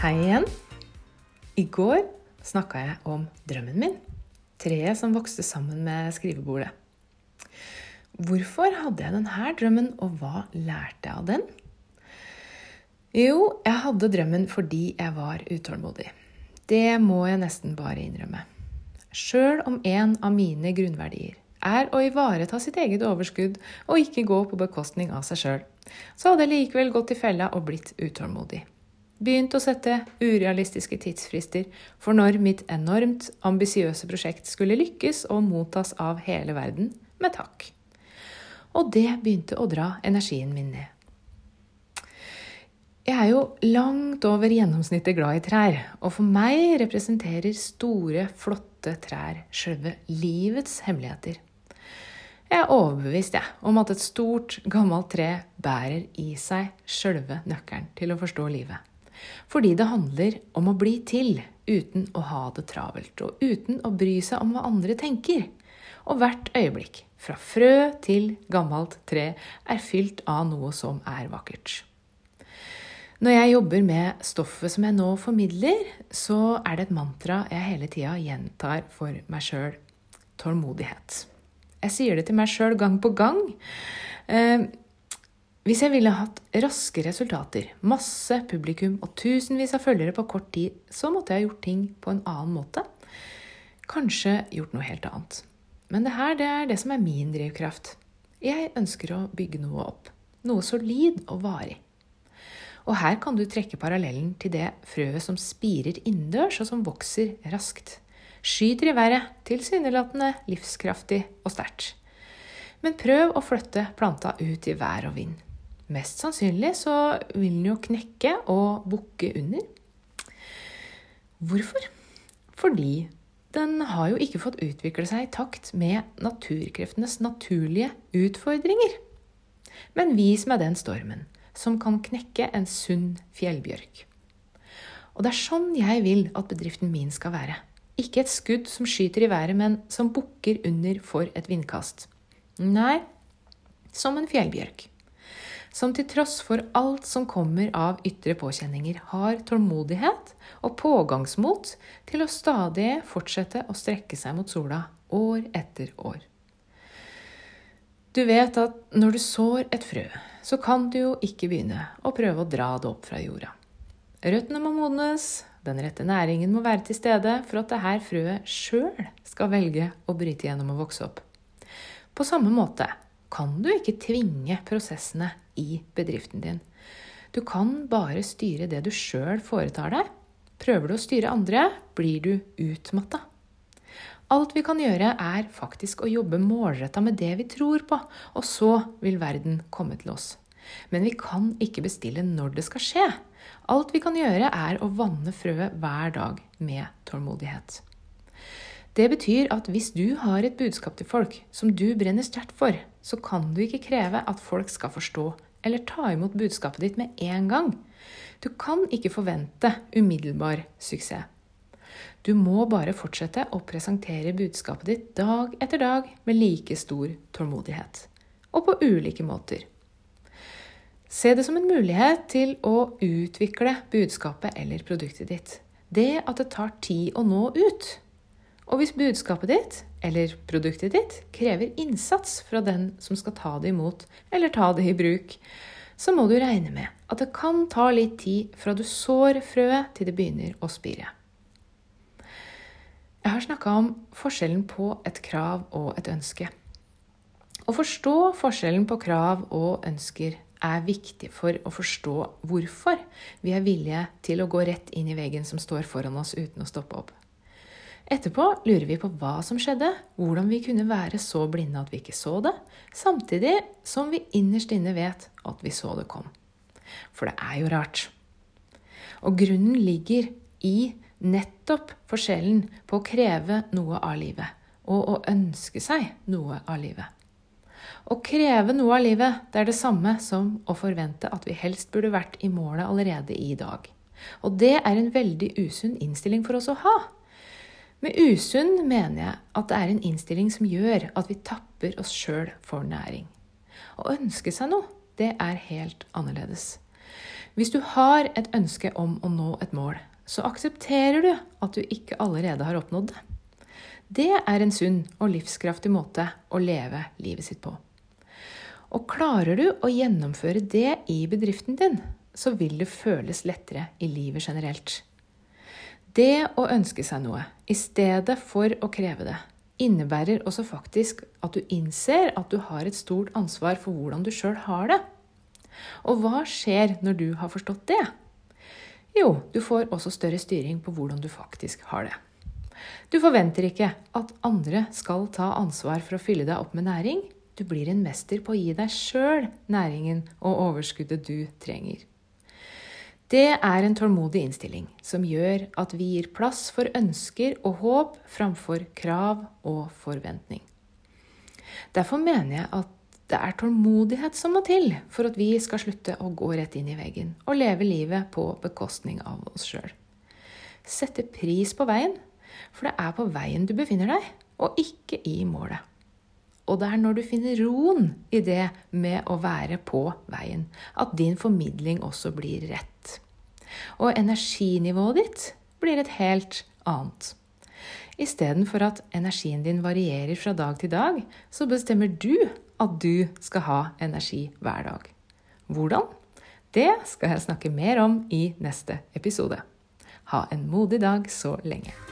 Hei igjen. I går snakka jeg om drømmen min. Treet som vokste sammen med skrivebordet. Hvorfor hadde jeg denne drømmen, og hva lærte jeg av den? Jo, jeg hadde drømmen fordi jeg var utålmodig. Det må jeg nesten bare innrømme. Sjøl om en av mine grunnverdier er å ivareta sitt eget overskudd og ikke gå på bekostning av seg sjøl, så hadde jeg likevel gått i fella og blitt utålmodig. Begynt å sette urealistiske tidsfrister for når mitt enormt ambisiøse prosjekt skulle lykkes og mottas av hele verden med takk. Og det begynte å dra energien min ned. Jeg er jo langt over gjennomsnittet glad i trær, og for meg representerer store, flotte trær sjølve livets hemmeligheter. Jeg er overbevist jeg, om at et stort, gammelt tre bærer i seg sjølve nøkkelen til å forstå livet. Fordi det handler om å bli til uten å ha det travelt, og uten å bry seg om hva andre tenker. Og hvert øyeblikk, fra frø til gammelt tre, er fylt av noe som er vakkert. Når jeg jobber med stoffet som jeg nå formidler, så er det et mantra jeg hele tida gjentar for meg sjøl tålmodighet. Jeg sier det til meg sjøl gang på gang. Hvis jeg ville hatt raske resultater, masse publikum og tusenvis av følgere på kort tid, så måtte jeg ha gjort ting på en annen måte. Kanskje gjort noe helt annet. Men det her det er det som er min drivkraft. Jeg ønsker å bygge noe opp. Noe solid og varig. Og her kan du trekke parallellen til det frøet som spirer innendørs, og som vokser raskt skyter i været, tilsynelatende livskraftig og sterkt. Men prøv å flytte planta ut i vær og vind. Mest sannsynlig så vil den jo knekke og bukke under. Hvorfor? Fordi den har jo ikke fått utvikle seg i takt med naturkreftenes naturlige utfordringer. Men vis meg den stormen som kan knekke en sunn fjellbjørk. Og det er sånn jeg vil at bedriften min skal være. Ikke et skudd som skyter i været, men som bukker under for et vindkast. Nei, som en fjellbjørk. Som til tross for alt som kommer av ytre påkjenninger, har tålmodighet og pågangsmot til å stadig fortsette å strekke seg mot sola år etter år. Du vet at når du sår et frø, så kan du jo ikke begynne å prøve å dra det opp fra jorda. Røttene må modnes, den rette næringen må være til stede for at det her frøet sjøl skal velge å bryte gjennom og vokse opp. På samme måte kan du ikke tvinge prosessene i bedriften din. Du kan bare styre det du sjøl foretar deg. Prøver du å styre andre, blir du utmatta. Alt vi kan gjøre, er faktisk å jobbe målretta med det vi tror på, og så vil verden komme til oss. Men vi kan ikke bestille når det skal skje. Alt vi kan gjøre, er å vanne frøet hver dag med tålmodighet. Det betyr at hvis du har et budskap til folk som du brenner sterkt for, så kan du ikke kreve at folk skal forstå eller ta imot budskapet ditt med en gang. Du kan ikke forvente umiddelbar suksess. Du må bare fortsette å presentere budskapet ditt dag etter dag med like stor tålmodighet. Og på ulike måter. Se det som en mulighet til å utvikle budskapet eller produktet ditt. Det at det tar tid å nå ut. Og hvis budskapet ditt eller produktet ditt krever innsats fra den som skal ta det imot eller ta det i bruk, så må du regne med at det kan ta litt tid fra du sår frøet til det begynner å spire. Jeg har snakka om forskjellen på et krav og et ønske. Å forstå forskjellen på krav og ønsker er viktig for å forstå hvorfor vi er villige til å gå rett inn i veggen som står foran oss uten å stoppe opp. Etterpå lurer vi på hva som skjedde, hvordan vi kunne være så blinde at vi ikke så det, samtidig som vi innerst inne vet at vi så det kom. For det er jo rart. Og grunnen ligger i nettopp forskjellen på å kreve noe av livet og å ønske seg noe av livet. Å kreve noe av livet, det er det samme som å forvente at vi helst burde vært i målet allerede i dag. Og det er en veldig usunn innstilling for oss å ha. Med usunn mener jeg at det er en innstilling som gjør at vi tapper oss sjøl for næring. Å ønske seg noe, det er helt annerledes. Hvis du har et ønske om å nå et mål, så aksepterer du at du ikke allerede har oppnådd det. Det er en sunn og livskraftig måte å leve livet sitt på. Og klarer du å gjennomføre det i bedriften din, så vil det føles lettere i livet generelt. Det å ønske seg noe i stedet for å kreve det, innebærer også faktisk at du innser at du har et stort ansvar for hvordan du sjøl har det. Og hva skjer når du har forstått det? Jo, du får også større styring på hvordan du faktisk har det. Du forventer ikke at andre skal ta ansvar for å fylle deg opp med næring. Du blir en mester på å gi deg sjøl næringen og overskuddet du trenger. Det er en tålmodig innstilling som gjør at vi gir plass for ønsker og håp framfor krav og forventning. Derfor mener jeg at det er tålmodighet som må til for at vi skal slutte å gå rett inn i veggen og leve livet på bekostning av oss sjøl. Sette pris på veien, for det er på veien du befinner deg, og ikke i målet. Og det er når du finner roen i det med å være på veien, at din formidling også blir rett. Og energinivået ditt blir et helt annet. Istedenfor at energien din varierer fra dag til dag, så bestemmer du at du skal ha energi hver dag. Hvordan? Det skal jeg snakke mer om i neste episode. Ha en modig dag så lenge.